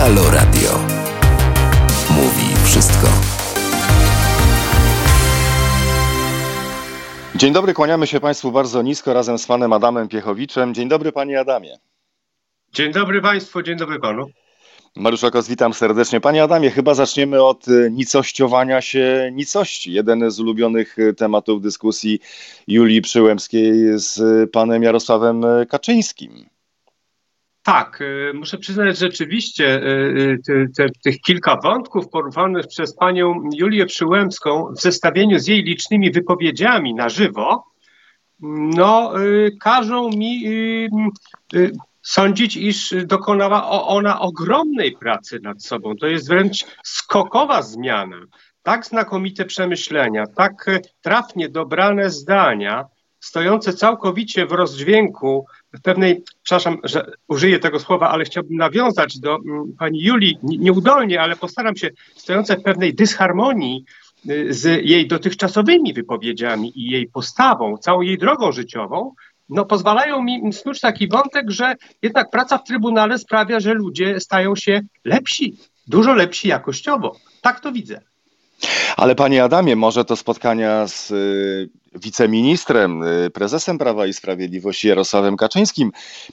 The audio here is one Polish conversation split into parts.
Halo Radio. Mówi wszystko. Dzień dobry, kłaniamy się Państwu bardzo nisko razem z panem Adamem Piechowiczem. Dzień dobry panie Adamie. Dzień dobry Państwu, dzień dobry Panu. Mariusz Okos, witam serdecznie. Panie Adamie, chyba zaczniemy od y, nicościowania się nicości. Jeden z ulubionych y, tematów dyskusji Julii Przyłębskiej z panem Jarosławem Kaczyńskim. Tak, y, muszę przyznać, że rzeczywiście te, te, tych kilka wątków poruszonych przez panią Julię Przyłębską w zestawieniu z jej licznymi wypowiedziami na żywo, no, każą mi sądzić, iż dokonała ona ogromnej pracy nad sobą. To jest wręcz skokowa zmiana. Tak znakomite przemyślenia, tak trafnie dobrane zdania, stojące całkowicie w rozdźwięku, w pewnej, przepraszam, że użyję tego słowa, ale chciałbym nawiązać do mm, pani Julii, nieudolnie, ale postaram się, stojące w pewnej dysharmonii y, z jej dotychczasowymi wypowiedziami i jej postawą, całą jej drogą życiową, no, pozwalają mi snuć taki wątek, że jednak praca w Trybunale sprawia, że ludzie stają się lepsi, dużo lepsi jakościowo. Tak to widzę. Ale panie Adamie, może to spotkania z y, wiceministrem, y, prezesem Prawa i Sprawiedliwości Jarosławem Kaczyńskim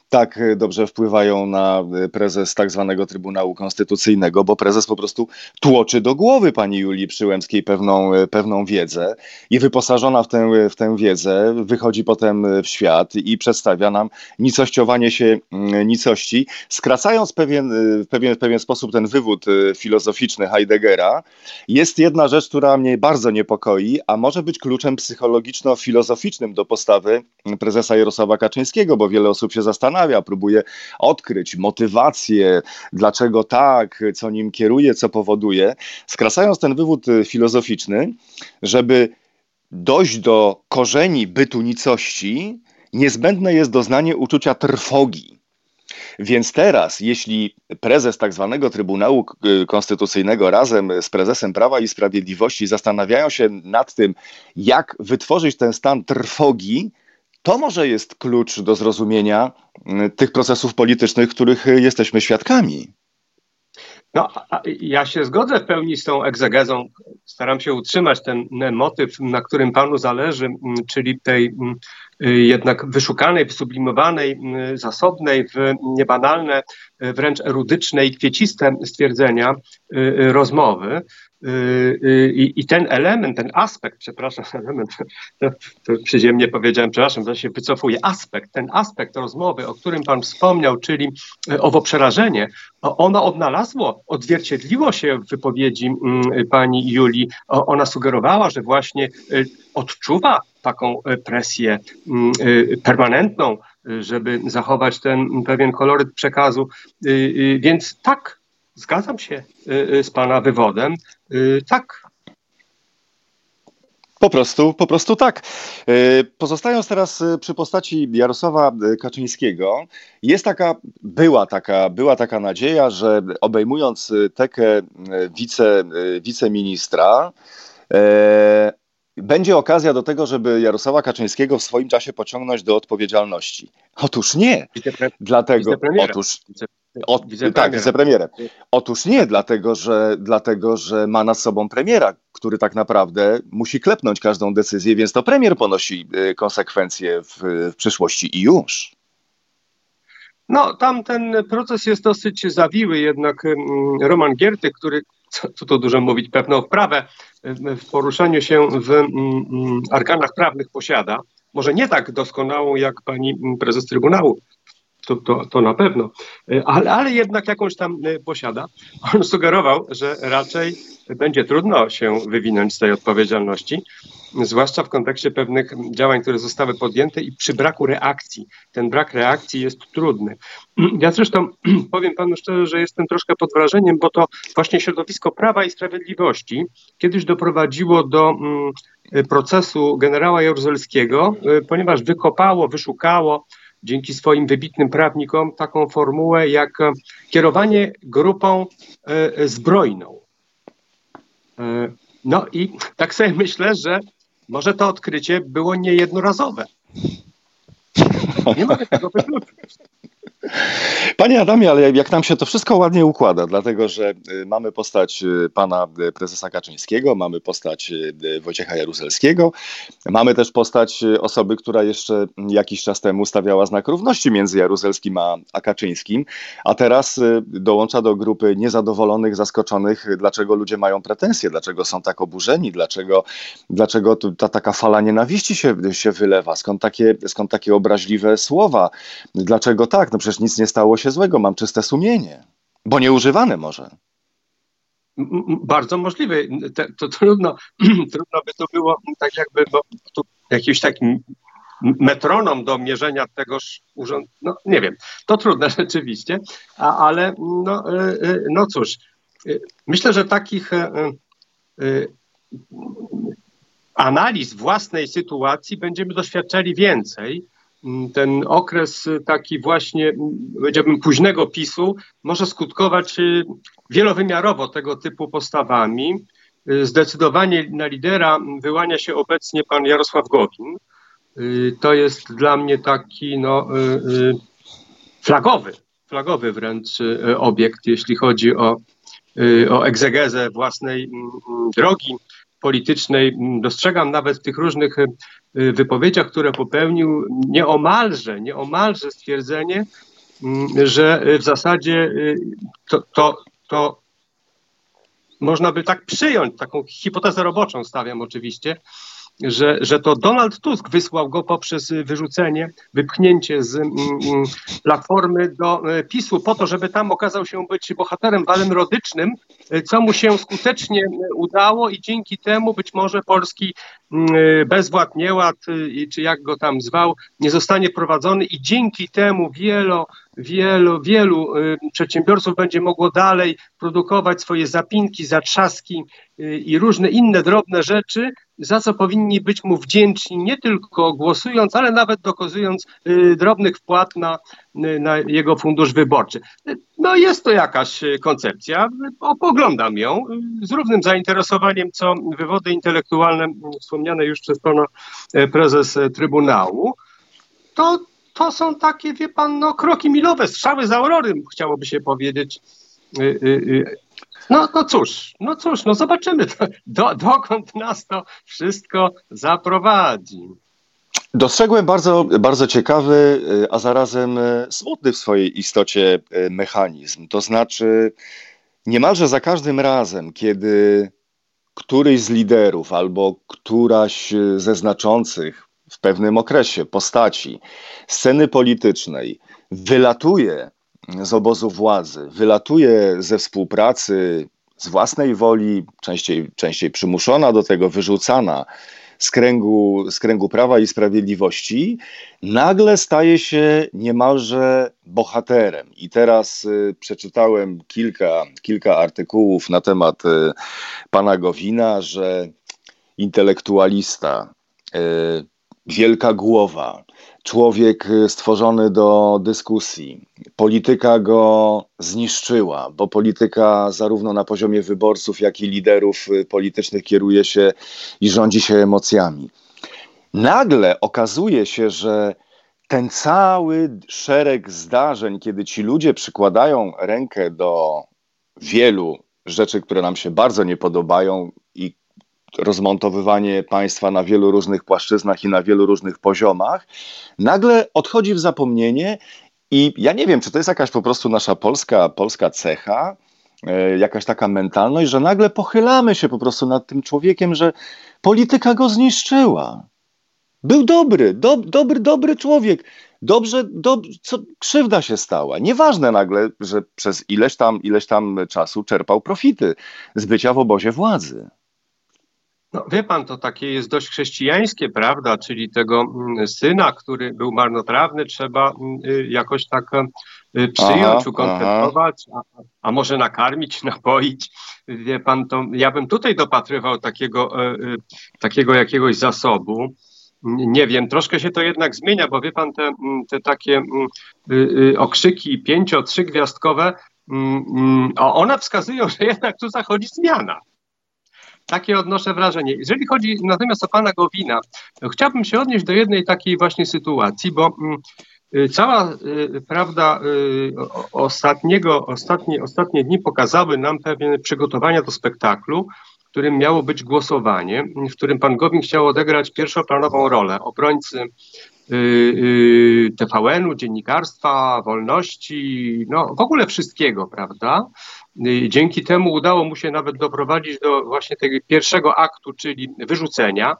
tak y, dobrze wpływają na prezes tak zwanego Trybunału Konstytucyjnego, bo prezes po prostu tłoczy do głowy pani Julii Przyłębskiej pewną, pewną wiedzę i wyposażona w tę, w tę wiedzę wychodzi potem w świat i przedstawia nam nicościowanie się nicości, skracając pewien, w pewien, w pewien sposób ten wywód filozoficzny Heideggera. Jest jedna rzecz, która mnie bardzo niepokoi, a może być kluczem psychologiczno-filozoficznym do postawy prezesa Jarosława Kaczyńskiego, bo wiele osób się zastanawia, próbuje odkryć motywację, dlaczego tak, co nim kieruje, co powoduje, skracając ten wywód filozoficzny, żeby dojść do korzeni bytu nicości, niezbędne jest doznanie uczucia trwogi więc teraz, jeśli prezes tak zwanego Trybunału Konstytucyjnego razem z prezesem Prawa i Sprawiedliwości zastanawiają się nad tym, jak wytworzyć ten stan trwogi, to może jest klucz do zrozumienia mm, tych procesów politycznych, których jesteśmy świadkami. No, ja się zgodzę w pełni z tą egzegezą. Staram się utrzymać ten motyw, na którym panu zależy, mm, czyli tej mm, y, jednak wyszukanej, sublimowanej, mm, zasobnej w niebanalne, wręcz erudyczne i kwieciste stwierdzenia y, y, rozmowy. Y, y, I, ten element, ten aspekt, przepraszam, element, to, to przyziemnie powiedziałem, przepraszam, to się wycofuję, aspekt, ten aspekt rozmowy, o którym Pan wspomniał, czyli y, owo przerażenie, ono odnalazło, odzwierciedliło się w wypowiedzi mm, Pani Julii. Ona sugerowała, że właśnie odczuwa taką presję mm, permanentną, żeby zachować ten pewien koloryt przekazu. Więc tak, Zgadzam się y, y, z Pana wywodem. Y, tak. Po prostu, po prostu tak. Pozostając teraz przy postaci Jarosława Kaczyńskiego, jest taka, była taka, była taka nadzieja, że obejmując tekę wice, wiceministra, będzie okazja do tego, żeby Jarosława Kaczyńskiego w swoim czasie pociągnąć do odpowiedzialności. Otóż nie. Dlatego, otóż, o, tak, wicepremierem. Otóż nie, dlatego że, dlatego że ma nad sobą premiera, który tak naprawdę musi klepnąć każdą decyzję, więc to premier ponosi y, konsekwencje w, w przyszłości i już. No, tam ten proces jest dosyć zawiły, jednak mm, Roman Gierty, który, co, tu dużo mówić, pewną wprawę w poruszaniu się w mm, mm, organach prawnych posiada, może nie tak doskonałą jak pani prezes Trybunału to, to, to na pewno, e, ale, ale jednak jakąś tam e, posiada. On sugerował, że raczej będzie trudno się wywinąć z tej odpowiedzialności, zwłaszcza w kontekście pewnych działań, które zostały podjęte i przy braku reakcji. Ten brak reakcji jest trudny. Ja zresztą powiem panu szczerze, że jestem troszkę pod wrażeniem, bo to właśnie środowisko Prawa i Sprawiedliwości kiedyś doprowadziło do mm, procesu generała Jaruzelskiego, e, ponieważ wykopało, wyszukało dzięki swoim wybitnym prawnikom taką formułę jak e, kierowanie grupą e, zbrojną. E, no i tak sobie myślę, że może to odkrycie było niejednorazowe. Nie mogę tego wykluczyć. Panie Adamie, ale jak nam się to wszystko ładnie układa, dlatego że y, mamy postać y, pana y, prezesa Kaczyńskiego, mamy postać Wojciecha Jaruzelskiego, mamy też postać osoby, która jeszcze jakiś czas temu stawiała znak równości między Jaruzelskim a, a Kaczyńskim, a teraz dołącza do grupy niezadowolonych, zaskoczonych, dlaczego ludzie mają pretensje, dlaczego są tak oburzeni, dlaczego, dlaczego ta taka fala nienawiści się, się wylewa, skąd takie, skąd takie obraźliwe słowa, dlaczego tak, no przecież nic nie stało się złego, mam czyste sumienie, bo nieużywane może. Bardzo możliwe. To trudno, trudno by to było tak jakby bo tu jakiś taki metronom do mierzenia tegoż urząd. No nie wiem, to trudne rzeczywiście, a, ale no, e, e, no cóż, e, myślę, że takich analiz własnej sytuacji będziemy doświadczali więcej ten okres y, taki właśnie, mm, powiedziałbym, późnego PiSu może skutkować y, wielowymiarowo tego typu postawami. Y, zdecydowanie na lidera wyłania się obecnie pan Jarosław Gowin. To jest dla mnie taki no, flagowy, flagowy wręcz obiekt, jeśli chodzi o, o egzegezę własnej mm, drogi politycznej. Dostrzegam nawet w tych różnych y, wypowiedziach, które popełnił, nieomalże, nieomalże stwierdzenie, mm, że w zasadzie y, to, to, to można by tak przyjąć, taką hipotezę roboczą stawiam oczywiście, że, że to Donald Tusk wysłał go poprzez wyrzucenie, wypchnięcie z mm, mm, platformy do e, PiSu po to, żeby tam okazał się być bohaterem walenorodycznym, e, co mu się skutecznie udało i dzięki temu być może polski mm, e, bezwład, nieład, czy jak go tam zwał, nie zostanie prowadzony i dzięki temu wielo wielu, wielu y, przedsiębiorców będzie mogło dalej produkować swoje zapinki, zatrzaski y, i różne inne drobne rzeczy, za co powinni być mu wdzięczni, nie tylko głosując, ale nawet dokazując y, drobnych wpłat na, na jego fundusz wyborczy. No jest to jakaś koncepcja, opoglądam ją z równym zainteresowaniem, co wywody intelektualne wspomniane już przez pana prezes Trybunału. To to są takie, wie pan, no, kroki milowe, strzały z aurory, chciałoby się powiedzieć. Y, y, y. No, no cóż, no cóż, no zobaczymy, do, dokąd nas to wszystko zaprowadzi. Dostrzegłem bardzo, bardzo ciekawy, a zarazem smutny w swojej istocie mechanizm. To znaczy, niemalże za każdym razem, kiedy któryś z liderów albo któraś ze znaczących w pewnym okresie postaci sceny politycznej wylatuje z obozu władzy, wylatuje ze współpracy z własnej woli, częściej, częściej przymuszona do tego, wyrzucana z kręgu, z kręgu prawa i sprawiedliwości, nagle staje się niemalże bohaterem. I teraz y, przeczytałem kilka, kilka artykułów na temat y, pana Gowina, że intelektualista, y, wielka głowa, człowiek y, stworzony do dyskusji. Polityka go zniszczyła, bo polityka zarówno na poziomie wyborców, jak i liderów y, politycznych kieruje się i rządzi się emocjami. Nagle okazuje się, że ten cały szereg zdarzeń, kiedy ci ludzie przykładają rękę do wielu rzeczy, które nam się bardzo nie podobają i rozmontowywanie państwa na wielu różnych płaszczyznach i na wielu różnych poziomach, nagle odchodzi w zapomnienie i ja nie wiem, czy to jest jakaś po prostu nasza polska, polska cecha, e, jakaś taka mentalność, że nagle pochylamy się po prostu nad tym człowiekiem, że polityka go zniszczyła. Był dobry, do, dobry, dobry człowiek. Dobrze, do, co, krzywda się stała. Nieważne nagle, że przez ileś tam, ileś tam czasu czerpał profity z bycia w obozie władzy. No, wie pan, to takie jest dość chrześcijańskie, prawda? Czyli tego mm, syna, który był marnotrawny, trzeba mm, y, jakoś tak y, przyjąć, aha, ukontentować, a, a, może nakarmić, napoić. Wie pan, to ja bym tutaj dopatrywał takiego, e, y, takiego jakiegoś zasobu. Nie wiem, troszkę się to jednak zmienia, bo wie pan, te, mm, te takie okrzyki pięcio, trzygwiazdkowe, one wskazują, że jednak tu zachodzi zmiana. Takie odnoszę wrażenie. Jeżeli chodzi natomiast o pana Gowina, chciałbym się odnieść do jednej takiej właśnie sytuacji, bo mm, Cała prawda ostatniego, ostatnie, ostatnie dni pokazały nam pewne przygotowania do spektaklu, w którym miało być głosowanie, w którym pan Gowin chciał odegrać pierwszoplanową rolę obrońcy TVN-u, dziennikarstwa, wolności, no w ogóle wszystkiego, prawda? Dzięki temu udało mu się nawet doprowadzić do właśnie tego pierwszego aktu, czyli wyrzucenia.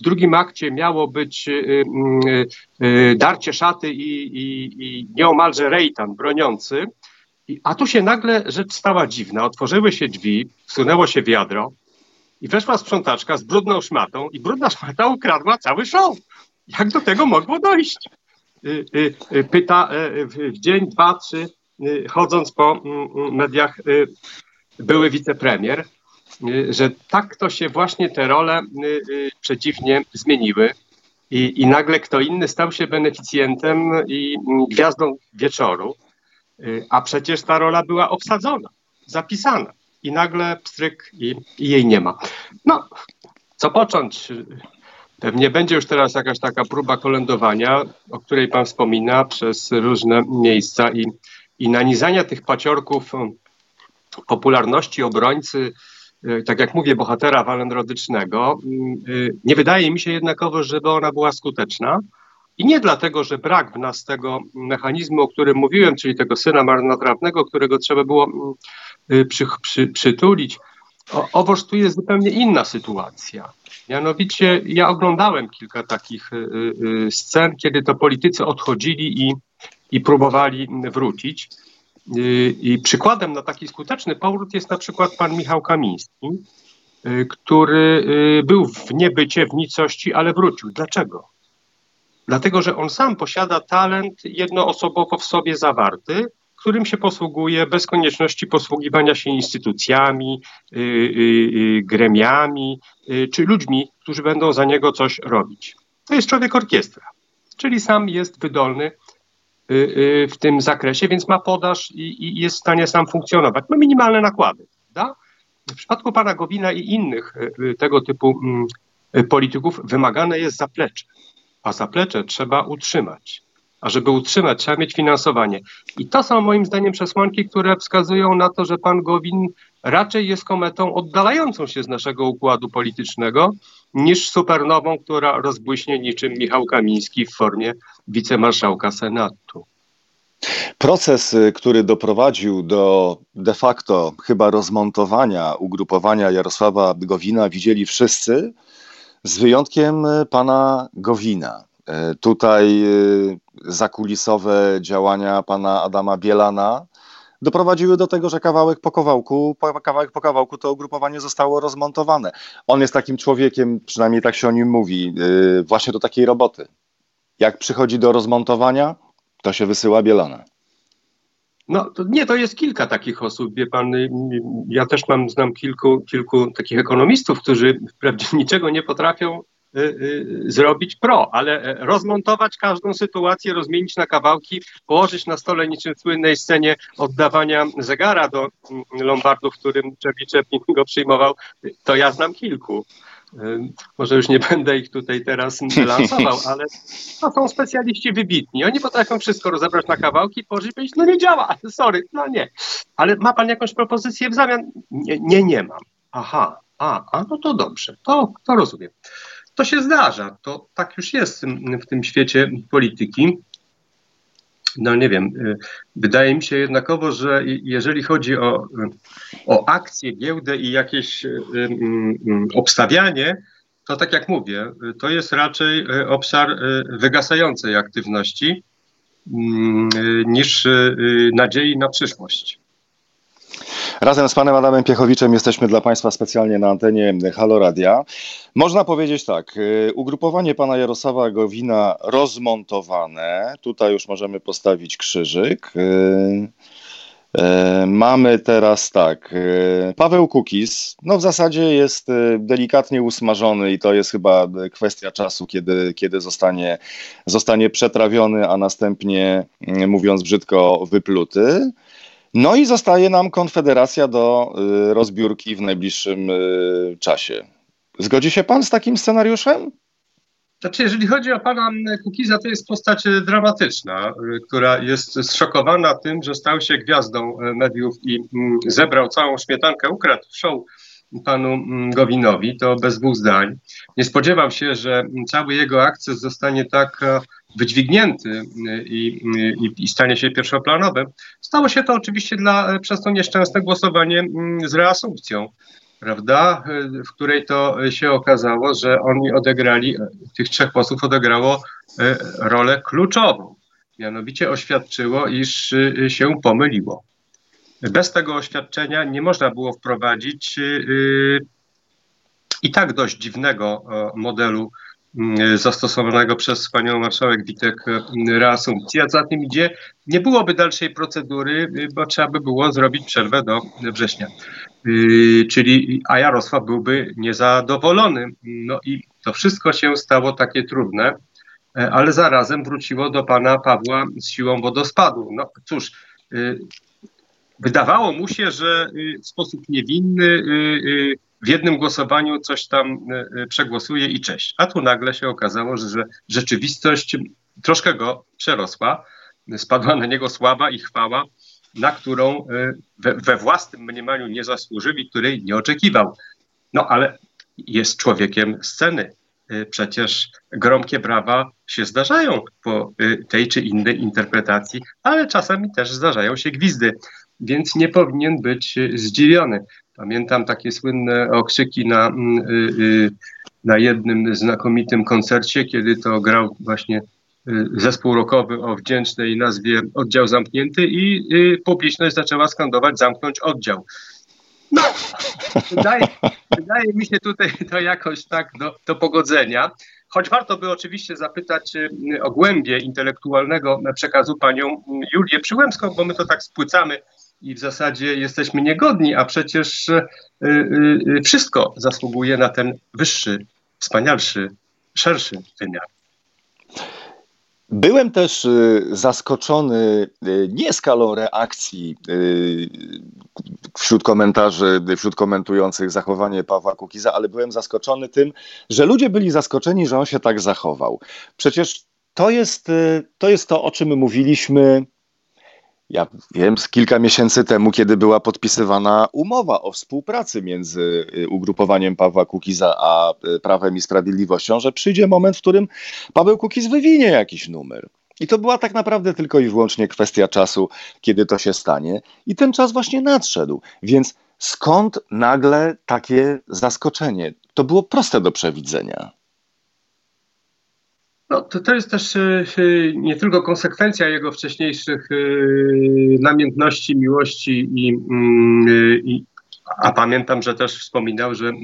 W drugim akcie miało być y, y, y, darcie szaty i, i, i nieomalże rejtan broniący. A tu się nagle rzecz stała dziwna. Otworzyły się drzwi, wsunęło się wiadro i weszła sprzątaczka z brudną szmatą i brudna szmata ukradła cały show. Jak do tego mogło dojść? Pyta w dzień, dwa, trzy, chodząc po mediach były wicepremier, Y, że tak to się właśnie te role y, y, przeciwnie zmieniły. I, I nagle kto inny stał się beneficjentem i mm, gwiazdą wieczoru, a przecież ta rola była obsadzona, zapisana. I nagle pstryk i, i jej nie ma. No, co począć? Pewnie będzie już teraz jakaś taka próba kolędowania, o której Pan wspomina, przez różne miejsca i, i nanizania tych paciorków popularności obrońcy E, tak jak mówię, bohatera walendrodycznego, mm, e, nie wydaje mi się jednakowo, żeby ona była skuteczna. I nie dlatego, że brak w nas tego mechanizmu, o którym mówiłem, czyli tego syna marnotrawnego, którego trzeba było mm, e, przy, przy, przytulić. O, owoż tu jest zupełnie inna sytuacja. Mianowicie ja oglądałem kilka takich scen, kiedy to politycy odchodzili i, i próbowali wrócić. Y, I przykładem na taki skuteczny powrót jest na przykład pan Michał Kamiński, y, który y, był w niebycie, w nicości, ale wrócił. Dlaczego? Dlatego, że on sam posiada talent jednoosobowo w sobie zawarty, którym się posługuje bez konieczności posługiwania się instytucjami, gremiami czy ludźmi, którzy będą za niego coś robić. To jest człowiek orkiestra, czyli sam jest wydolny w tym zakresie, więc ma podaż i, i jest w stanie sam funkcjonować. Ma minimalne nakłady. Da? W przypadku pana Gowina i innych y, tego typu mm, polityków wymagane jest zaplecze, a zaplecze trzeba utrzymać. A żeby utrzymać, trzeba mieć finansowanie. I to są moim zdaniem przesłanki, które wskazują na to, że pan Gowin raczej jest kometą oddalającą się z naszego układu politycznego niż supernową, która rozbłyśnie niczym Michał Kamiński w formie wicemarszałka Senatu. Proces, y, który doprowadził do de facto chyba rozmontowania ugrupowania Jarosława Gowina, widzieli wszyscy, z wyjątkiem y, pana Gowina. Y, tutaj zakulisowe działania pana Adama Bielana doprowadziły do tego, że kawałek po kawałku, kawałek po kawałku to ugrupowanie zostało rozmontowane. On jest takim człowiekiem, przynajmniej tak się o nim mówi, właśnie do takiej roboty. Jak przychodzi do rozmontowania, to się wysyła Bielana. No to nie, to jest kilka takich osób, wie pan, ja też mam, znam kilku, kilku takich ekonomistów, którzy wprawdzie niczego nie potrafią zrobić pro, ale e, rozmontować każdą sytuację, rozmienić na kawałki, położyć na stole niczym w słynnej scenie oddawania zegara do mm, Lombardu, w którym Czerwiczewnik go przyjmował, to ja znam kilku. Może już nie będę ich tutaj teraz lansował, ale to są specjaliści wybitni. Oni potrafią wszystko rozebrać na kawałki, położyć i powiedzieć, no nie działa, sorry, no nie. Ale ma pan jakąś propozycję w zamian? Nie, nie, nie mam. Aha, a, a no to dobrze, to, to rozumiem. To się zdarza, to tak już jest w tym, świecie polityki no nie wiem, y, wydaje mi się jednakowo, że jeżeli chodzi o, o akcje, giełdę i jakieś y, y, obstawianie, to tak jak mówię, to jest raczej obszar wygasającej aktywności mm, niż nadziei na przyszłość. Razem z panem Adamem Piechowiczem jesteśmy dla państwa specjalnie na antenie Halo Radia. Można powiedzieć tak, y, ugrupowanie pana Jarosława Gowina rozmontowane. Tutaj już możemy postawić krzyżyk. Y, y, mamy teraz tak, Paweł Kukis, no w zasadzie jest delikatnie usmażony i to jest chyba kwestia czasu, kiedy, kiedy zostanie, zostanie przetrawiony, a następnie, mówiąc brzydko, wypluty. No i zostaje nam Konfederacja do y, rozbiórki w najbliższym y, czasie. Zgodzi się pan z takim scenariuszem? Znaczy, jeżeli chodzi o pana Kukiza, to jest postać dramatyczna, która jest zszokowana tym, że stał się gwiazdą mediów i mm, zebrał całą śmietankę, ukradł show panu mm, Gowinowi, to bez dwóch zdań. Nie spodziewał się, że cały jego akces zostanie tak e, wydźwignięty e, i, i, i, stanie się pierwszoplanowym. Stało się to oczywiście dla, e, przez to nieszczęsne głosowanie mm, z reasumpcją, prawda, w której to się okazało, że oni odegrali, tych trzech posłów odegrało rolę kluczową. Mianowicie oświadczyło, iż się pomyliło. Bez tego oświadczenia nie można było wprowadzić y, y, i tak dość dziwnego modelu y, zastosowanego przez panią marszałek Witek reasumpcji, a za tym idzie, nie byłoby dalszej procedury, bo trzeba by było zrobić przerwę do września. Czyli, a Jarosław byłby niezadowolony. No i to wszystko się stało takie trudne, ale zarazem wróciło do pana Pawła z siłą wodospadu. No cóż, wydawało mu się, że w sposób niewinny w jednym głosowaniu coś tam przegłosuje i cześć. A tu nagle się okazało, że rzeczywistość troszkę go przerosła, spadła na niego sława i chwała, na którą we, we własnym mniemaniu nie zasłużył i której nie oczekiwał. No ale jest człowiekiem sceny. Przecież gromkie brawa się zdarzają po tej czy innej interpretacji, ale czasami też zdarzają się gwizdy więc nie powinien być zdziwiony. Pamiętam takie słynne okrzyki na, mm, y, y, na jednym znakomitym koncercie, kiedy to grał właśnie y, zespół rockowy o wdzięcznej nazwie Oddział Zamknięty i publiczność zaczęła skandować zamknąć oddział. No, wydaje, wydaje mi się tutaj to jakoś tak do, do pogodzenia. Choć warto by oczywiście zapytać o głębie intelektualnego przekazu panią Julię Przyłębską, bo my to tak spłycamy i w zasadzie jesteśmy niegodni, a przecież y, y, y, wszystko zasługuje na ten wyższy, wspanialszy, szerszy wymiar. Byłem też zaskoczony nie skalą reakcji wśród komentarzy, wśród komentujących zachowanie Pawła Kukiza, ale byłem zaskoczony tym, że ludzie byli zaskoczeni, że on się tak zachował. Przecież to jest to, jest to o czym mówiliśmy ja wiem, z kilka miesięcy temu, kiedy była podpisywana umowa o współpracy między y, ugrupowaniem Pawła Kukiza a y, Prawem i Sprawiedliwością, że przyjdzie moment, w którym Paweł Kukiz wywinie jakiś numer. I to była tak naprawdę tylko i wyłącznie kwestia czasu, kiedy to się stanie. I ten czas właśnie nadszedł. Więc skąd nagle takie zaskoczenie? To było proste do przewidzenia. No, to, to jest też e, nie tylko konsekwencja jego wcześniejszych e, namiętności, miłości i, mm, e, i a pamiętam, że też wspominał, że mm,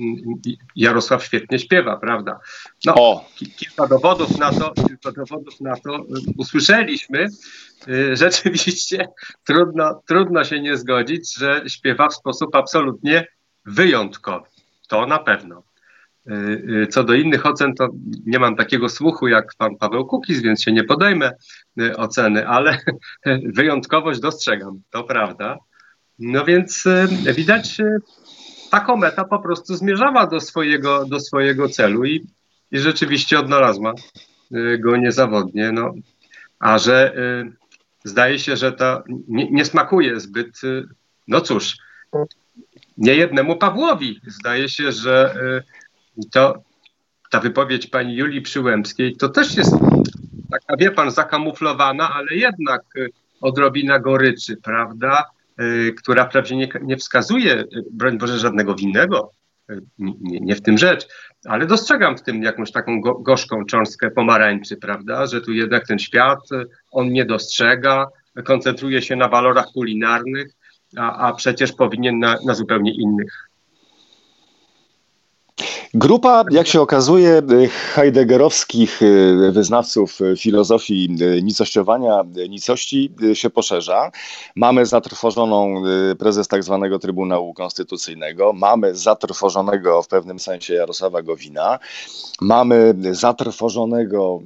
Jarosław świetnie śpiewa, prawda? No, o. kilka dowodów na to, kilka dowodów na to usłyszeliśmy. Rzeczywiście trudno, trudno się nie zgodzić, że śpiewa w sposób absolutnie wyjątkowy. To na pewno. Y, y, co do innych ocen, to nie mam takiego słuchu jak pan Paweł Kukiz, więc się nie podejmę y, oceny, ale wyjątkowość dostrzegam, to prawda. No więc widać, ta kometa po prostu zmierzała do swojego, do swojego celu i, i rzeczywiście odnalazła go niezawodnie. No, a że zdaje się, że to nie, nie smakuje zbyt, no cóż, nie jednemu Pawłowi. Zdaje się, że i to ta wypowiedź pani Julii Przyłębskiej to też jest taka, wie pan, zakamuflowana, ale jednak y, odrobina goryczy, prawda? Y, która wprawdzie nie, nie wskazuje, y, broń Boże, żadnego winnego, nie, nie, w tym rzecz, ale dostrzegam w tym jakąś taką go, gorzką cząstkę pomarańczy, prawda, że tu jednak ten świat, on nie dostrzega, koncentruje się na walorach kulinarnych, a, a przecież powinien na, na zupełnie innych Grupa, jak się okazuje, heideggerowskich y, wyznawców filozofii y, nicościowania, y, nicości się poszerza. Mamy zatrwożoną prezes tak zwanego Trybunału Konstytucyjnego, mamy zatrwożonego w pewnym sensie Jarosława Gowina, mamy zatrwożonego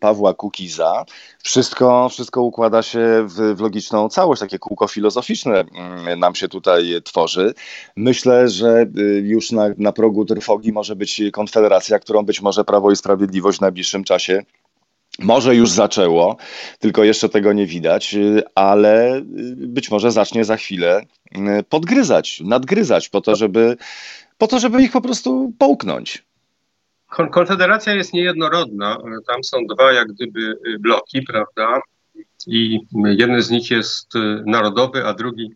Pawła Kukiza. Wszystko, wszystko układa się w, w logiczną całość, takie kółko filozoficzne nam się tutaj tworzy. Myślę, że już na, na progu trwogi może być konfederacja, którą być może Prawo i Sprawiedliwość w najbliższym czasie może już zaczęło, tylko jeszcze tego nie widać, ale być może zacznie za chwilę podgryzać, nadgryzać po to, żeby, po to, żeby ich po prostu połknąć. Konfederacja jest niejednorodna. Tam są dwa jak gdyby bloki, prawda? I jeden z nich jest narodowy, a drugi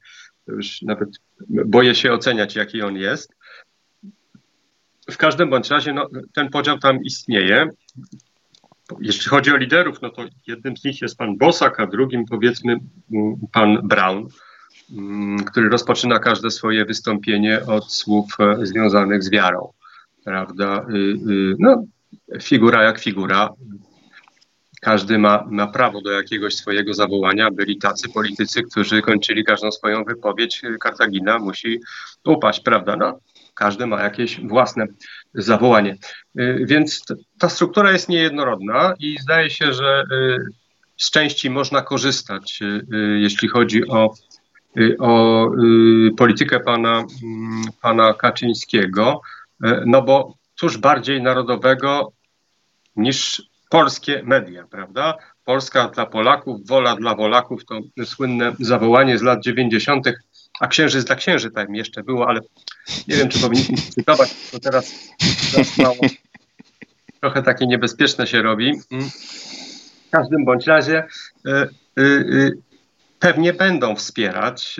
już nawet boję się oceniać, jaki on jest. W każdym bądź razie no, ten podział tam istnieje. Jeśli chodzi o liderów, no to jednym z nich jest pan Bosak, a drugim powiedzmy mm, pan Brown, mm, który rozpoczyna każde swoje wystąpienie od słów e, związanych z wiarą. Prawda? Y, y, no, figura jak figura. Każdy ma, ma prawo do jakiegoś swojego zawołania. Byli tacy politycy, którzy kończyli każdą swoją wypowiedź. Kartagina musi upaść, prawda? No, każdy ma jakieś własne zawołanie. Y, więc ta struktura jest niejednorodna i zdaje się, że y, z części można korzystać, y, jeśli chodzi o, o politykę pana, mm, pana Kaczyńskiego, no bo cóż bardziej narodowego niż polskie media, prawda? Polska dla Polaków, wola dla Wolaków to słynne zawołanie z lat 90 a księżyc dla księży tam jeszcze było, ale nie wiem, czy powinniśmy cytować, bo teraz, teraz mało, trochę takie niebezpieczne się robi. Mm. W każdym bądź razie y, y, y, pewnie będą wspierać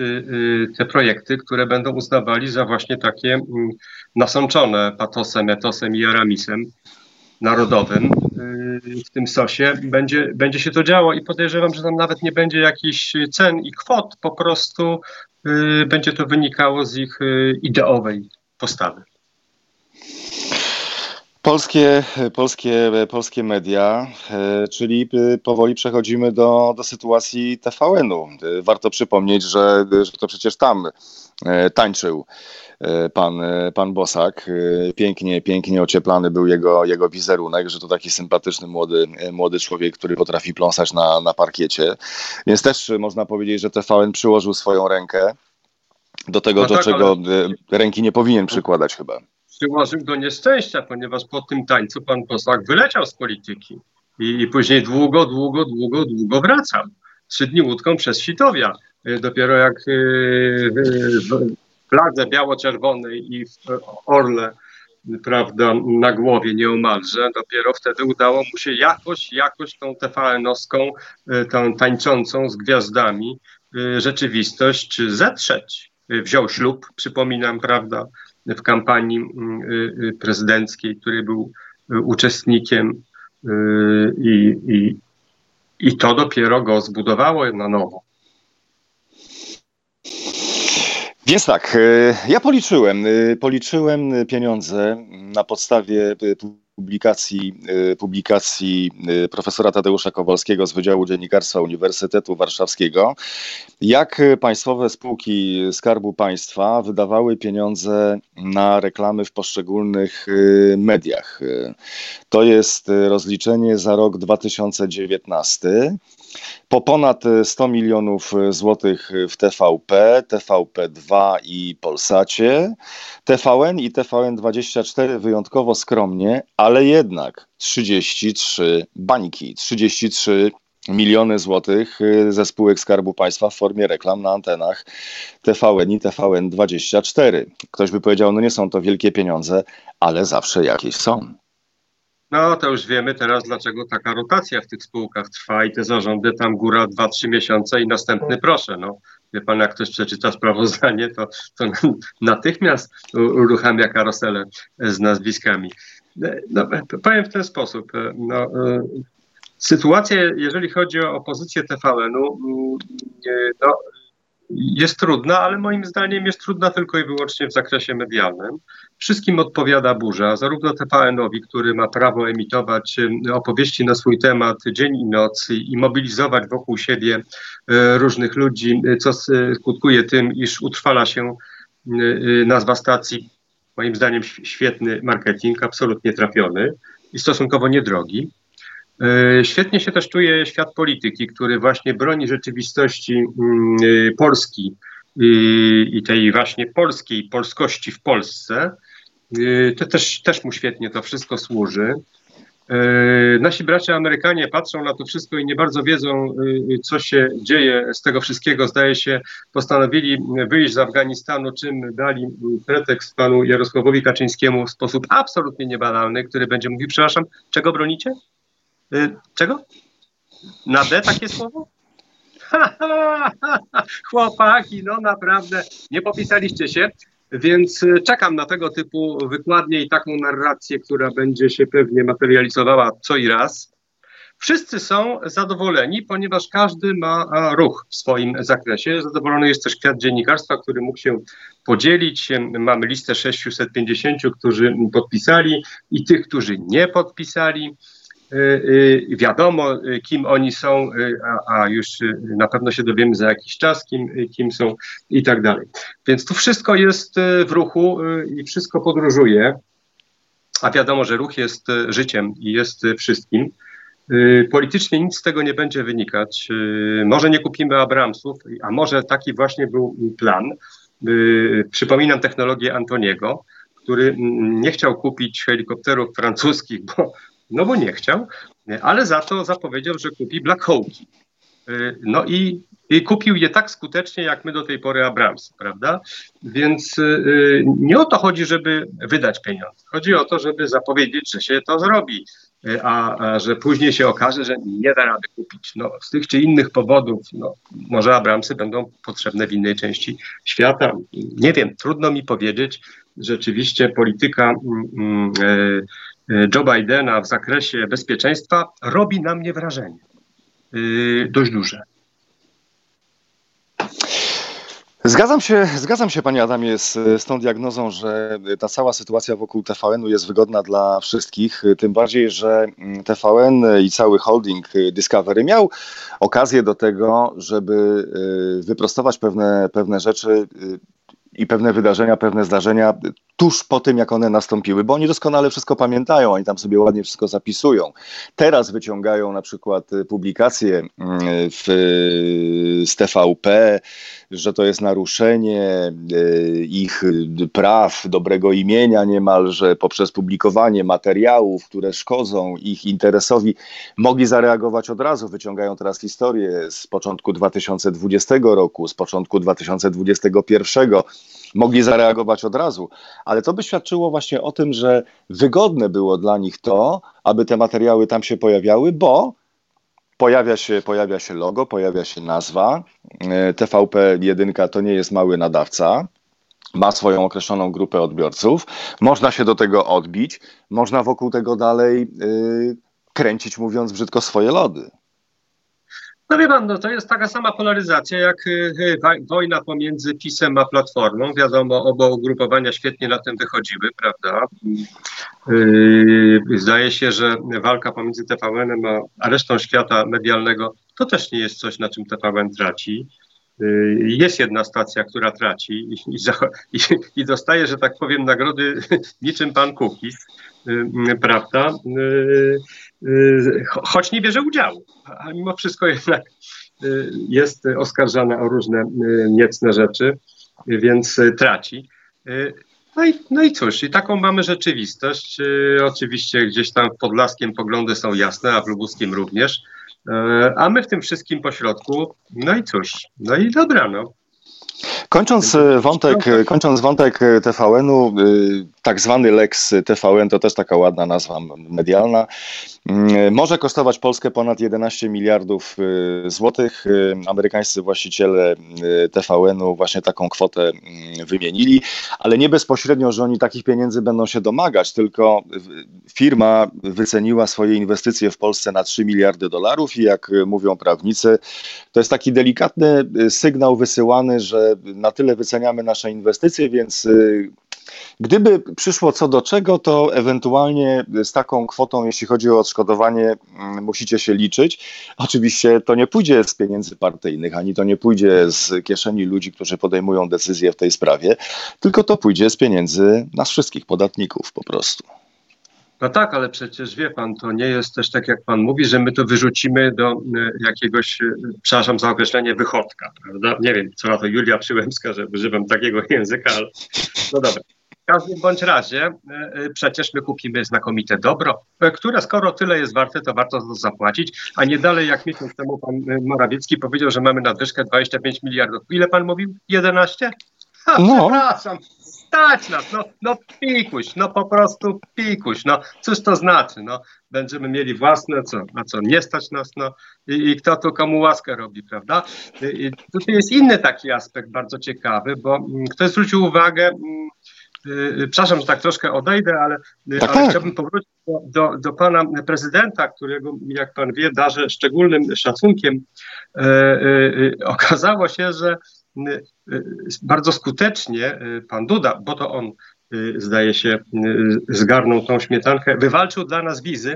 te projekty, które będą uznawali za właśnie takie mm, nasączone patosem, etosem i aramisem narodowym w tym sosie. Będzie, będzie się to działo i podejrzewam, że tam nawet nie będzie jakichś cen i kwot, po prostu Y, będzie to wynikało z ich y, ideowej postawy. Polskie, polskie, polskie media, y, czyli powoli przechodzimy do, do sytuacji TVN-u. Warto przypomnieć, że, że to przecież tam tańczył pan, pan Bosak. Pięknie, pięknie ocieplany był jego, jego wizerunek, że to taki sympatyczny młody, młody człowiek, który potrafi pląsać na, na parkiecie. Więc też można powiedzieć, że TVN przyłożył swoją rękę do tego, no do tak, czego ale... ręki nie powinien przykładać chyba. Przyłożył do nieszczęścia, ponieważ po tym tańcu pan Bosak wyleciał z polityki i, i później długo, długo, długo, długo wracał. Trzy dni łódką przez Sitowia. Dopiero jak w fladze biało-czerwonej i w orle, prawda, na głowie nieomalże, dopiero wtedy udało mu się jakoś, jakoś tą TVN-owską, e, tą tańczącą z gwiazdami e, rzeczywistość zetrzeć. Wziął ślub, przypominam, prawda, w kampanii e, prezydenckiej, który był uczestnikiem i, i, i to dopiero go zbudowało na nowo. Więc tak, ja policzyłem, policzyłem pieniądze na podstawie publikacji, publikacji profesora Tadeusza Kowalskiego z Wydziału Dziennikarstwa Uniwersytetu Warszawskiego, jak państwowe spółki Skarbu Państwa wydawały pieniądze na reklamy w poszczególnych mediach. To jest rozliczenie za rok 2019 po ponad 100 milionów złotych w TVP, TVP2 i Polsacie, TVN i TVN24 wyjątkowo skromnie, ale jednak 33 bańki, 33 miliony złotych ze spółek Skarbu Państwa w formie reklam na antenach TVN i TVN24. Ktoś by powiedział, no nie są to wielkie pieniądze, ale zawsze jakieś są. No to już wiemy teraz, dlaczego taka rotacja w tych spółkach trwa i te zarządy tam góra 2-3 miesiące i następny proszę. No. Wie pan, jak ktoś przeczyta sprawozdanie, to, to natychmiast uruchamia karoselę z nazwiskami. No, powiem w ten sposób. No, sytuacja, jeżeli chodzi o opozycję TVN-u, no, jest trudna, ale moim zdaniem jest trudna tylko i wyłącznie w zakresie medialnym. Wszystkim odpowiada burza, zarówno TVN-owi, który ma prawo emitować opowieści na swój temat dzień i noc i mobilizować wokół siebie e, różnych ludzi, co skutkuje tym, iż utrwala się nazwa stacji, moim zdaniem świetny marketing, absolutnie trafiony i stosunkowo niedrogi. E, świetnie się też czuje świat polityki, który właśnie broni rzeczywistości mm, e, Polski i tej właśnie polskiej polskości w Polsce To też, też mu świetnie to wszystko służy. Nasi bracia Amerykanie patrzą na to wszystko i nie bardzo wiedzą, co się dzieje z tego wszystkiego. Zdaje się, postanowili wyjść z Afganistanu, czym dali pretekst panu Jarosławowi Kaczyńskiemu w sposób absolutnie niebanalny, który będzie mówił, przepraszam, czego bronicie? Czego? Na D takie słowo? Chłopaki, no naprawdę, nie popisaliście się, więc y, czekam na tego typu wykładnie i taką narrację, która będzie się pewnie materializowała co i raz. Wszyscy są zadowoleni, ponieważ każdy ma ruch w swoim zakresie. Zadowolony jest też świat dziennikarstwa, który mógł się podzielić. Mamy listę 650, którzy podpisali i tych, którzy nie podpisali. Y, y, wiadomo, y, kim oni są, a, a, już na pewno się dowiemy za jakiś czas, kim, kim są i tak dalej. Więc tu wszystko jest w ruchu i wszystko podróżuje, a wiadomo, że ruch jest życiem i jest wszystkim. Politycznie nic z tego nie będzie wynikać. Może nie kupimy Abramsów, a może taki właśnie był plan. Przypominam technologię Antoniego, który nie chciał kupić helikopterów francuskich, bo no bo nie chciał, ale za to zapowiedział, że kupi Black Hawki. Y, no i, i, kupił je tak skutecznie, jak my do tej pory Abrams, prawda? Więc y, nie o to chodzi, żeby wydać pieniądze. Chodzi o to, żeby zapowiedzieć, że się to zrobi, y, a, a że później się okaże, że nie da rady kupić. No, z tych czy innych powodów, no, może Abramsy będą potrzebne w innej części świata. Nie wiem, trudno mi powiedzieć. Rzeczywiście polityka. Mm, y, E, Joe Bidena w zakresie bezpieczeństwa robi na mnie wrażenie e, dość duże. Zgadzam się, zgadzam się Panie Adamie z, z tą diagnozą, że ta cała sytuacja wokół TVN-u jest wygodna dla wszystkich, tym bardziej, że TVN i cały holding Discovery miał okazję do tego, żeby e, wyprostować pewne, pewne rzeczy i pewne wydarzenia, pewne zdarzenia tuż po tym, jak one nastąpiły, bo oni doskonale wszystko pamiętają, oni tam sobie ładnie wszystko zapisują. Teraz wyciągają na przykład publikacje mm, w, z TVP, że to jest naruszenie e, ich praw, dobrego imienia niemalże poprzez publikowanie materiałów, które szkodzą ich interesowi. Mogli zareagować od razu, wyciągają teraz historię z początku 2020 roku, z początku 2021 mogli zareagować od razu, ale to by świadczyło właśnie o tym, że wygodne było dla nich to, aby te materiały tam się pojawiały, bo pojawia się, pojawia się logo, pojawia się nazwa. E, TVP1 to nie jest mały nadawca. Ma swoją określoną grupę odbiorców, można się do tego odbić, można wokół tego dalej yy, kręcić, mówiąc brzydko, swoje lody. No wie pan, no to jest taka sama polaryzacja jak y, y, wojna pomiędzy PiSem a Platformą. Wiadomo, oba ugrupowania świetnie na tym wychodziły, prawda? Y, zdaje się, że walka pomiędzy TVN-em a resztą świata medialnego to też nie jest coś, na czym TVN traci. Jest jedna stacja, która traci i, i, i dostaje, że tak powiem, nagrody niczym pan Kukis, prawda? Y, choć nie bierze udziału, a mimo wszystko jednak y, jest oskarżana o różne y, niecne rzeczy, więc traci. No i, no i cóż, i taką mamy rzeczywistość. Oczywiście gdzieś tam w Podlaskiem poglądy są jasne, a w Lubuskim również. A my w tym wszystkim pośrodku, no i cóż, no i dobra, no. Kończąc wątek, kończąc wątek TVN-u, tak zwany Lex TVN to też taka ładna nazwa medialna. Mm, może kosztować Polskę ponad 11 miliardów złotych. Amerykańscy właściciele TVN-u właśnie taką kwotę mm, wymienili, ale nie bezpośrednio, że oni takich pieniędzy będą się domagać, tylko firma wyceniła swoje inwestycje w Polsce na 3 miliardy dolarów i jak mówią prawnicy, to jest taki delikatny sygnał wysyłany, że na tyle wyceniamy nasze inwestycje, więc Gdyby przyszło co do czego, to ewentualnie z taką kwotą, jeśli chodzi o odszkodowanie, mm, musicie się liczyć. Oczywiście to nie pójdzie z pieniędzy partyjnych, ani to nie pójdzie z kieszeni ludzi, którzy podejmują decyzje w tej sprawie, tylko to pójdzie z pieniędzy nas wszystkich, podatników po prostu. No tak, ale przecież wie pan, to nie jest też tak, jak pan mówi, że my to wyrzucimy do e, jakiegoś, e, przepraszam za określenie, wychodka, prawda? Nie wiem, co na to Julia Przyłębska, że używam takiego języka, ale no dobra. w każdym bądź razie przecież my kupimy znakomite dobro, które skoro tyle jest warte, to warto to zapłacić, a nie dalej jak miesiąc temu pan Morawiecki powiedział, że mamy nadwyżkę 25 miliardów. Ile pan mówił? 11? Ha, no. Przepraszam, stać nas, no, no pikuś, no po prostu pikuś, no cóż to znaczy, no będziemy mieli własne, co, na co nie stać nas, no i, i kto tu komu łaskę robi, prawda? I, tutaj jest inny taki aspekt bardzo ciekawy, bo mm, ktoś zwrócił uwagę, Yy, przepraszam, że tak troszkę odejdę, ale, tak, ale tak. chciałbym powrócić do, do, do, pana prezydenta, którego, jak pan wie, darzę szczególnym szacunkiem. Yy, yy, okazało się, że bardzo skutecznie pan Duda, bo to on zdaje się zgarnął tą śmietankę, wywalczył dla nas wizy.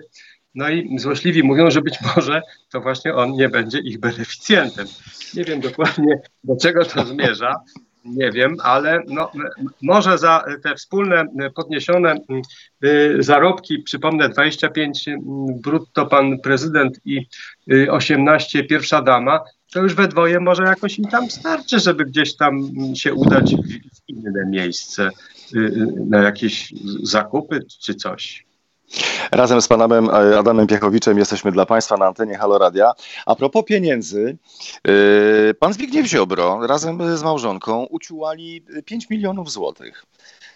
No i złośliwi mówią, że być może to właśnie on nie będzie ich beneficjentem. Nie wiem dokładnie do czego to zmierza, nie wiem, ale no, może za te wspólne podniesione zarobki, przypomnę 25 brutto pan prezydent i 18 pierwsza dama, to już we dwoje może jakoś im tam starczy, żeby gdzieś tam się udać w inne miejsce y, y, na jakieś zakupy czy coś. Razem z panem e, Adamem Piechowiczem jesteśmy dla państwa na antenie Haloradia. A propos pieniędzy, y, pan Zbigniew Ziobro razem z małżonką uciułali 5 milionów złotych.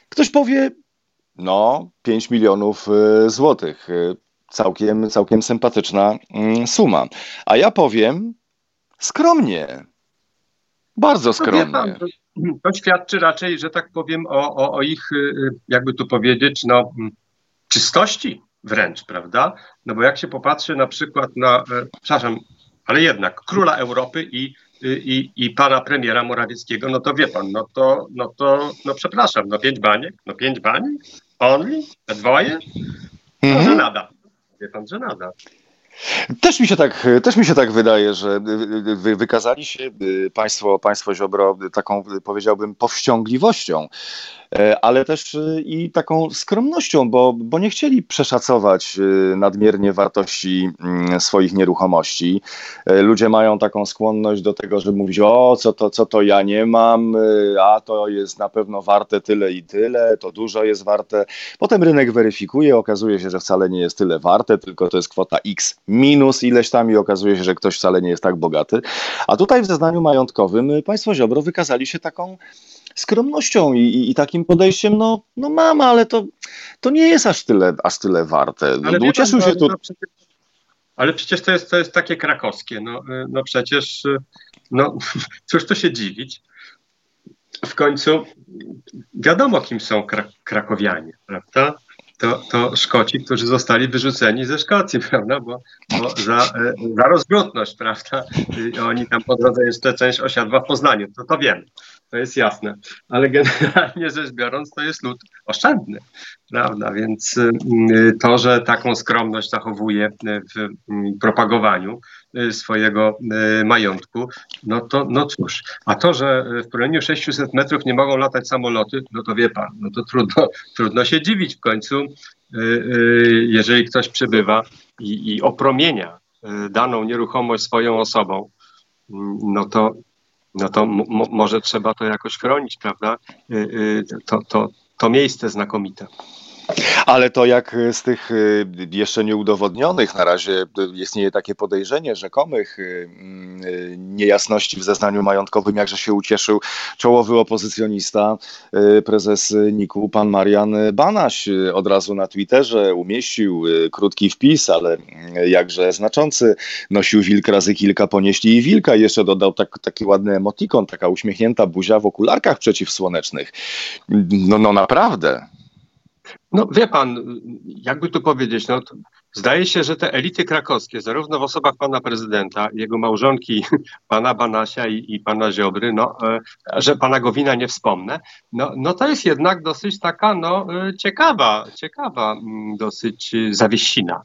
Ktoś powie, no 5 milionów złotych, całkiem, całkiem sympatyczna mm, suma. A ja powiem, Skromnie. Bardzo no skromnie. To, to, świadczy raczej, że tak powiem, o, o, o ich, jakby tu powiedzieć, no, mm, czystości wręcz, prawda? No bo jak się popatrzy na przykład na, e, przepraszam, ale jednak króla Europy i, i, i pana premiera Morawieckiego, no to wie pan, no to, no to, no przepraszam, no pięć baniek, no pięć baniek, only, dwoje, no mhm. że nada. Wie pan, że nada. Też mi się tak, też mi się tak wydaje, że wy, wykazali się państwo, państwo Ziobro taką, powiedziałbym, powściągliwością E, ale też e, i taką skromnością, bo, bo nie chcieli przeszacować e, nadmiernie wartości mm, swoich nieruchomości. Ludzie mają taką skłonność do tego, żeby mówić, o, co to, co to ja nie mam, a to jest na pewno warte tyle i tyle, to dużo jest warte. Potem rynek weryfikuje, okazuje się, że wcale nie jest tyle warte, tylko to jest kwota X minus ileś tam i okazuje się, że ktoś wcale nie jest tak bogaty. A tutaj w zeznaniu majątkowym państwo Ziobro wykazali się taką skromnością i, i, i, takim podejściem, no, no mam, ale to, to nie jest aż tyle, aż tyle warte. Ale no, ucieszył się tu. No, przecież, ale przecież to jest, to jest takie krakowskie. No, no przecież, no cóż to się dziwić. W końcu wiadomo, kim są krak krakowianie, prawda? To, to Szkoci, którzy zostali wyrzuceni ze Szkocji, prawda? Bo, bo za, za rozbudność, prawda? Oni tam po drodze jeszcze część osiadła w Poznaniu, to to wiemy to jest jasne, ale generalnie rzecz biorąc, to jest lud oszczędny, prawda? Więc y, to, że taką skromność zachowuje w mm, propagowaniu y, swojego y, majątku, no to no cóż, a to, że w promieniu 600 metrów nie mogą latać samoloty, no to wie pan, no to trudno, trudno się dziwić w końcu, jeżeli ktoś przybywa i, i opromienia daną nieruchomość swoją osobą, no to no to może trzeba to jakoś chronić, prawda? Y, y, to, to, to miejsce znakomite. Ale to jak z tych y, jeszcze nieudowodnionych, na razie istnieje takie podejrzenie rzekomych mm, niejasności w zeznaniu majątkowym, jakże się ucieszył czołowy opozycjonista, prezes NIK-u, pan Marian Banaś. Od razu na Twitterze umieścił krótki wpis, ale jakże znaczący. Nosił wilk razy kilka, ponieśli i wilka. Jeszcze dodał tak, taki ładny emotikon, taka uśmiechnięta buzia w okularkach przeciwsłonecznych. No, no naprawdę. No wie pan, jakby tu powiedzieć, no, zdaje się, że te elity krakowskie, zarówno w osobach pana prezydenta, jego małżonki, pana Banasia i, i pana Ziobry, no, e, że pana Gowina nie wspomnę, no, no to jest jednak dosyć taka no, e, ciekawa, ciekawa mm, dosyć zawiesina.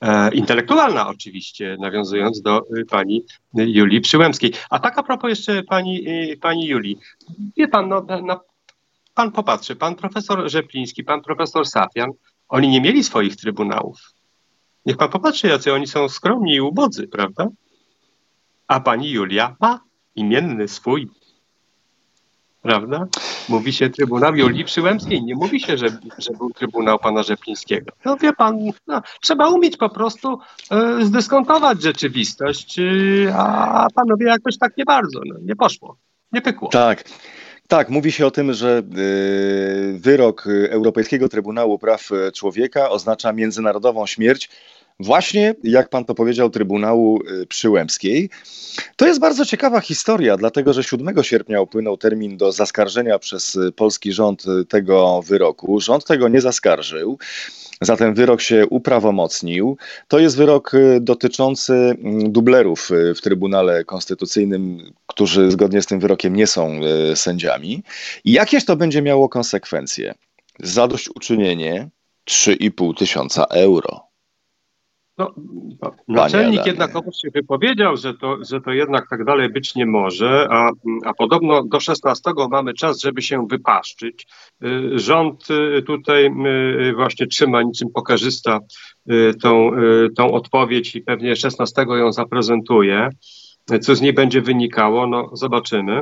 E, intelektualna oczywiście, nawiązując do pani Julii Przyłębskiej. A tak a propos jeszcze pani, pani Julii. Wie pan, no, na pan popatrzy, pan profesor Rzepliński, pan profesor Safian, oni nie mieli swoich trybunałów. Niech pan popatrzy, jacy oni są skromni i ubodzy, prawda? A pani Julia ma imienny swój. Prawda? mówi się Trybunał Julii Przyłębskiej, nie mówi się, że, że był Trybunał pana Rzeplińskiego. No wie pan, no, trzeba umieć po prostu y, zdyskontować rzeczywistość, y, a panowie jakoś tak nie bardzo, no, nie poszło, nie pykło. Tak. Tak, mówi się o tym, że y, wyrok Europejskiego Trybunału Praw Człowieka oznacza międzynarodową śmierć właśnie, jak pan to powiedział, Trybunału y, Przyłębskiej. To jest bardzo ciekawa historia, dlatego że 7 sierpnia upłynął termin do zaskarżenia przez y, polski rząd tego wyroku. Rząd tego nie zaskarżył. Zatem wyrok się uprawomocnił. To jest wyrok dotyczący mm, dublerów w Trybunale Konstytucyjnym, którzy zgodnie z tym wyrokiem nie są sędziami. I jakież to będzie miało konsekwencje? Zadośćuczynienie 3,5 tysiąca euro. No, naczelnik jednakowoż się wypowiedział, że to, że to jednak tak dalej być nie może, a, a podobno do 16 mamy czas, żeby się wypaszczyć. Y, rząd y, tutaj y, właśnie trzyma niczym pokarzysta tą, tą odpowiedź i pewnie 16 ją zaprezentuje. Co z niej będzie wynikało, no zobaczymy.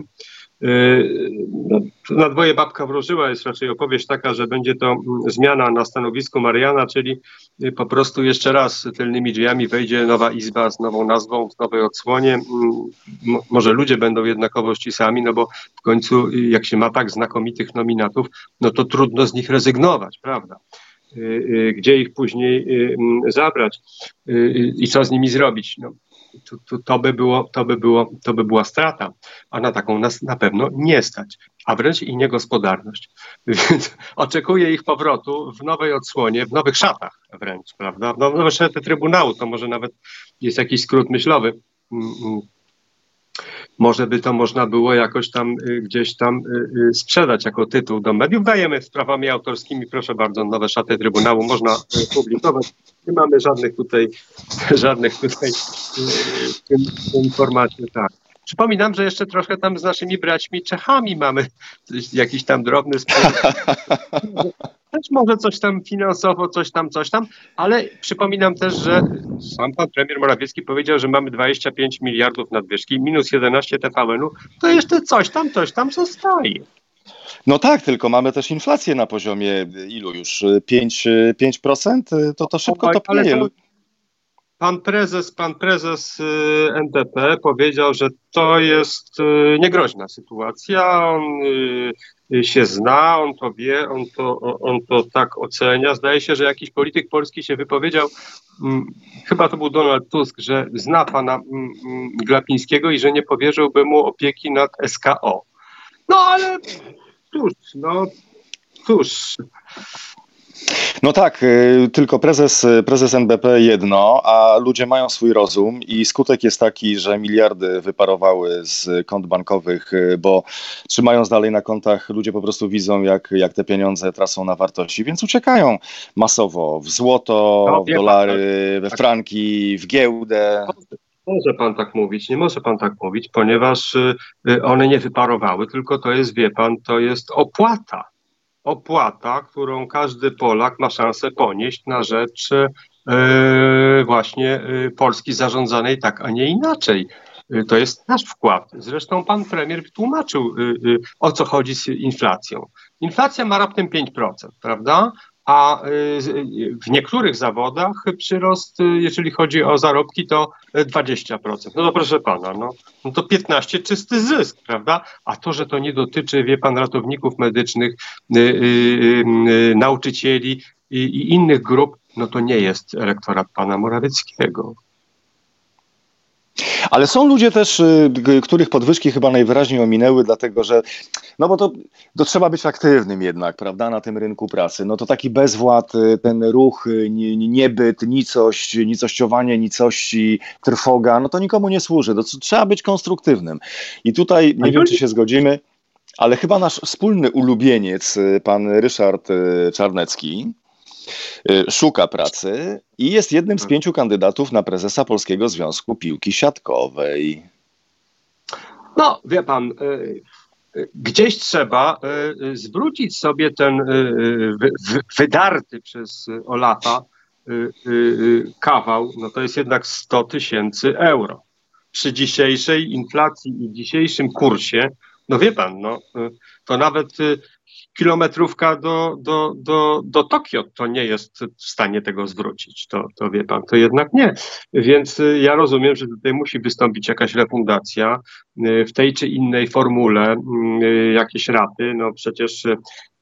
No, na dwoje babka wróżyła jest raczej opowieść taka, że będzie to mm, zmiana na stanowisku Mariana, czyli y, po prostu jeszcze raz tylnymi drzwiami wejdzie nowa izba z nową nazwą, w nowej odsłonie. Mm, może ludzie będą jednakowości sami, no bo w końcu y, jak się ma tak znakomitych nominatów, no to trudno z nich rezygnować, prawda? Gdzie ich później mm, zabrać i co z nimi zrobić? No, to, to, to, by było, to, by było, to by była strata, a na taką nas na pewno nie stać, a wręcz i niegospodarność. Więc oczekuję ich powrotu w nowej odsłonie, w nowych szatach wręcz, prawda? W nowe szaty Trybunału, to może nawet jest jakiś skrót myślowy. Mm, mm może by to można było jakoś tam y, gdzieś tam y, y, sprzedać jako tytuł do mediów. Dajemy z prawami autorskimi, proszę bardzo, nowe szaty Trybunału można publikować. Nie mamy żadnych tutaj, żadnych tutaj w tym, w tym formacie, tak. Przypominam, że jeszcze troszkę tam z naszymi braćmi Czechami mamy jakiś tam drobny spór. Też może coś tam finansowo, coś tam, coś tam, ale przypominam też, że sam pan premier Morawiecki powiedział, że mamy 25 miliardów nadwyżki, minus 11 TVN-u, to jeszcze coś tam, coś tam zostaje. No tak, tylko mamy też inflację na poziomie ilu już? 5%? 5%? To to szybko to topnieje. Pan prezes, pan prezes y, NTP powiedział, że to jest y, niegroźna sytuacja. On y, się zna, on to wie, on to, on to tak ocenia. Zdaje się, że jakiś polityk polski się wypowiedział, mm, chyba to był Donald Tusk, że zna pana mm, mm, Glapińskiego i że nie powierzyłby mu opieki nad SKO. No ale cóż, no cóż. No tak, y, tylko prezes, prezes NBP jedno, a ludzie mają swój rozum i skutek jest taki, że miliardy wyparowały z kont bankowych, y, bo trzymając dalej na kontach, ludzie po prostu widzą, jak, jak te pieniądze tracą na wartości, więc uciekają masowo w złoto, no, w dolary, tak. we franki, w giełdę. Może pan tak mówić, nie może pan tak mówić, ponieważ y, one nie wyparowały, tylko to jest, wie pan, to jest opłata opłata, którą każdy Polak ma szansę ponieść na rzecz e, właśnie Polski zarządzanej tak, a nie inaczej. To jest nasz wkład. Zresztą pan premier wytłumaczył, o co chodzi z inflacją. Inflacja ma raptem 5%, prawda? A y, w niektórych zawodach przyrost, y, jeżeli chodzi o zarobki, to 20%. No to proszę pana, no, no to 15 czysty zysk, prawda? A to, że to nie dotyczy, wie pan, ratowników medycznych, nauczycieli i, i innych grup, no to nie jest elektorat pana Morawieckiego. Ale są ludzie też, y, których podwyżki chyba najwyraźniej ominęły, dlatego że, no bo to, to trzeba być aktywnym jednak, prawda, na tym rynku pracy. No to taki bezwład, y, ten ruch, y, niebyt, nicość, nicościowanie nicości, trwoga, no to nikomu nie służy. To trzeba być konstruktywnym. I tutaj nie wiem, czy się zgodzimy, ale chyba nasz wspólny ulubieniec, pan Ryszard Czarnecki, szuka pracy i jest jednym z pięciu kandydatów na prezesa Polskiego Związku Piłki Siatkowej. No, wie pan, y, y, gdzieś trzeba zwrócić sobie ten wydarty przez Olafa kawał, no to jest jednak 100 tysięcy euro. Przy dzisiejszej inflacji i dzisiejszym kursie No wie pan, no, to nawet kilometrówka do, do, do, do Tokio to nie jest w stanie tego zwrócić. To, to wie pan, to jednak nie. Więc ja rozumiem, że tutaj musi wystąpić jakaś refundacja w tej czy innej formule, jakieś raty. No przecież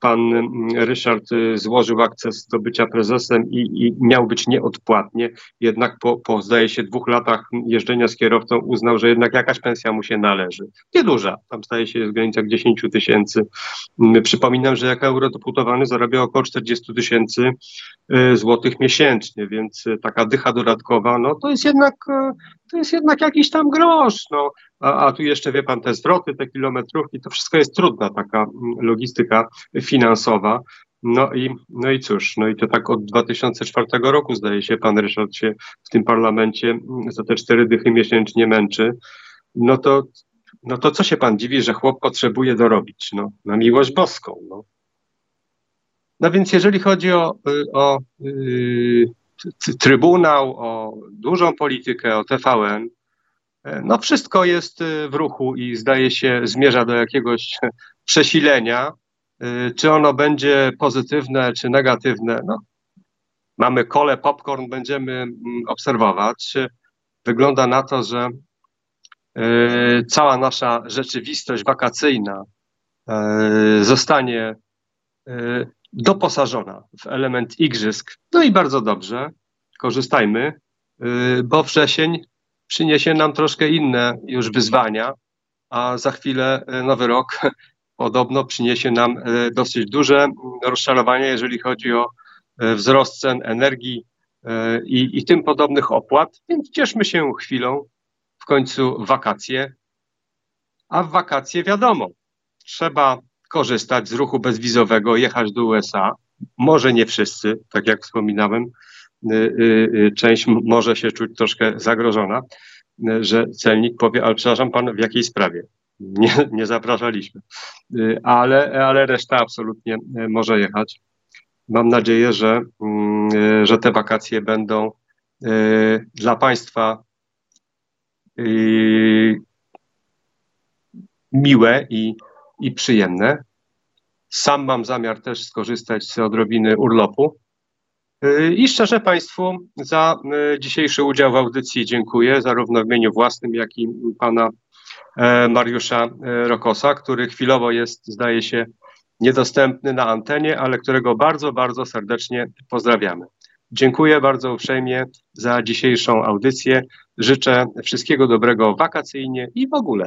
pan mm, Ryszard y, złożył akces do bycia prezesem i, i miał być nieodpłatnie, jednak po, po, zdaje się, dwóch latach jeżdżenia z kierowcą uznał, że jednak jakaś pensja mu się należy. Nieduża, tam staje się w granicach 10 tysięcy. Mm, przypominam, że jako eurodeputowany zarabia około 40 tysięcy y, złotych miesięcznie, więc y, taka dycha dodatkowa, no to jest jednak, to jest jednak jakiś tam grosz, no a, a tu jeszcze wie pan te zwroty, te kilometrówki, to wszystko jest trudna taka mm, logistyka finansowa. No i, no i cóż, no i to tak od 2004 roku zdaje się, pan Ryszard się w tym parlamencie mm, za te cztery dychy miesięcznie męczy. No to, no to co się pan dziwi, że chłop potrzebuje dorobić? No, na miłość boską. No, no więc jeżeli chodzi o, o yy, Trybunał, o dużą politykę, o TVN, E, no wszystko jest e, w ruchu i zdaje się zmierza do jakiegoś przesilenia. E, czy ono będzie pozytywne, czy negatywne? No, mamy kole, popcorn, będziemy mm, obserwować. Wygląda na to, że cała nasza rzeczywistość wakacyjna zostanie doposażona w element igrzysk. No i bardzo dobrze, korzystajmy, bo wrzesień przyniesie nam troszkę inne już wyzwania, a za chwilę e, nowy rok podobno przyniesie nam e, dosyć duże rozczarowanie, jeżeli chodzi o wzrost cen energii i, i tym podobnych opłat, więc cieszmy się chwilą, w końcu wakacje, a w wakacje wiadomo, trzeba korzystać z ruchu bezwizowego, jechać do USA, może nie wszyscy, tak jak wspominałem, Y, y, y, część może się czuć troszkę zagrożona, że celnik powie, ale przepraszam pan, w jakiej sprawie? Nie, nie zapraszaliśmy. Ale, ale reszta absolutnie może jechać. Mam nadzieję, że, mm, że te wakacje będą dla Państwa miłe i, i przyjemne. Sam mam zamiar też skorzystać z odrobiny urlopu i szczerze Państwu za e, dzisiejszy udział w audycji dziękuję, zarówno w imieniu własnym, jak i pana e, Mariusza e, Rokosa, który chwilowo jest, zdaje się, niedostępny na antenie, ale którego bardzo, bardzo serdecznie pozdrawiamy. Dziękuję bardzo uprzejmie za dzisiejszą audycję. Życzę wszystkiego dobrego wakacyjnie i w ogóle.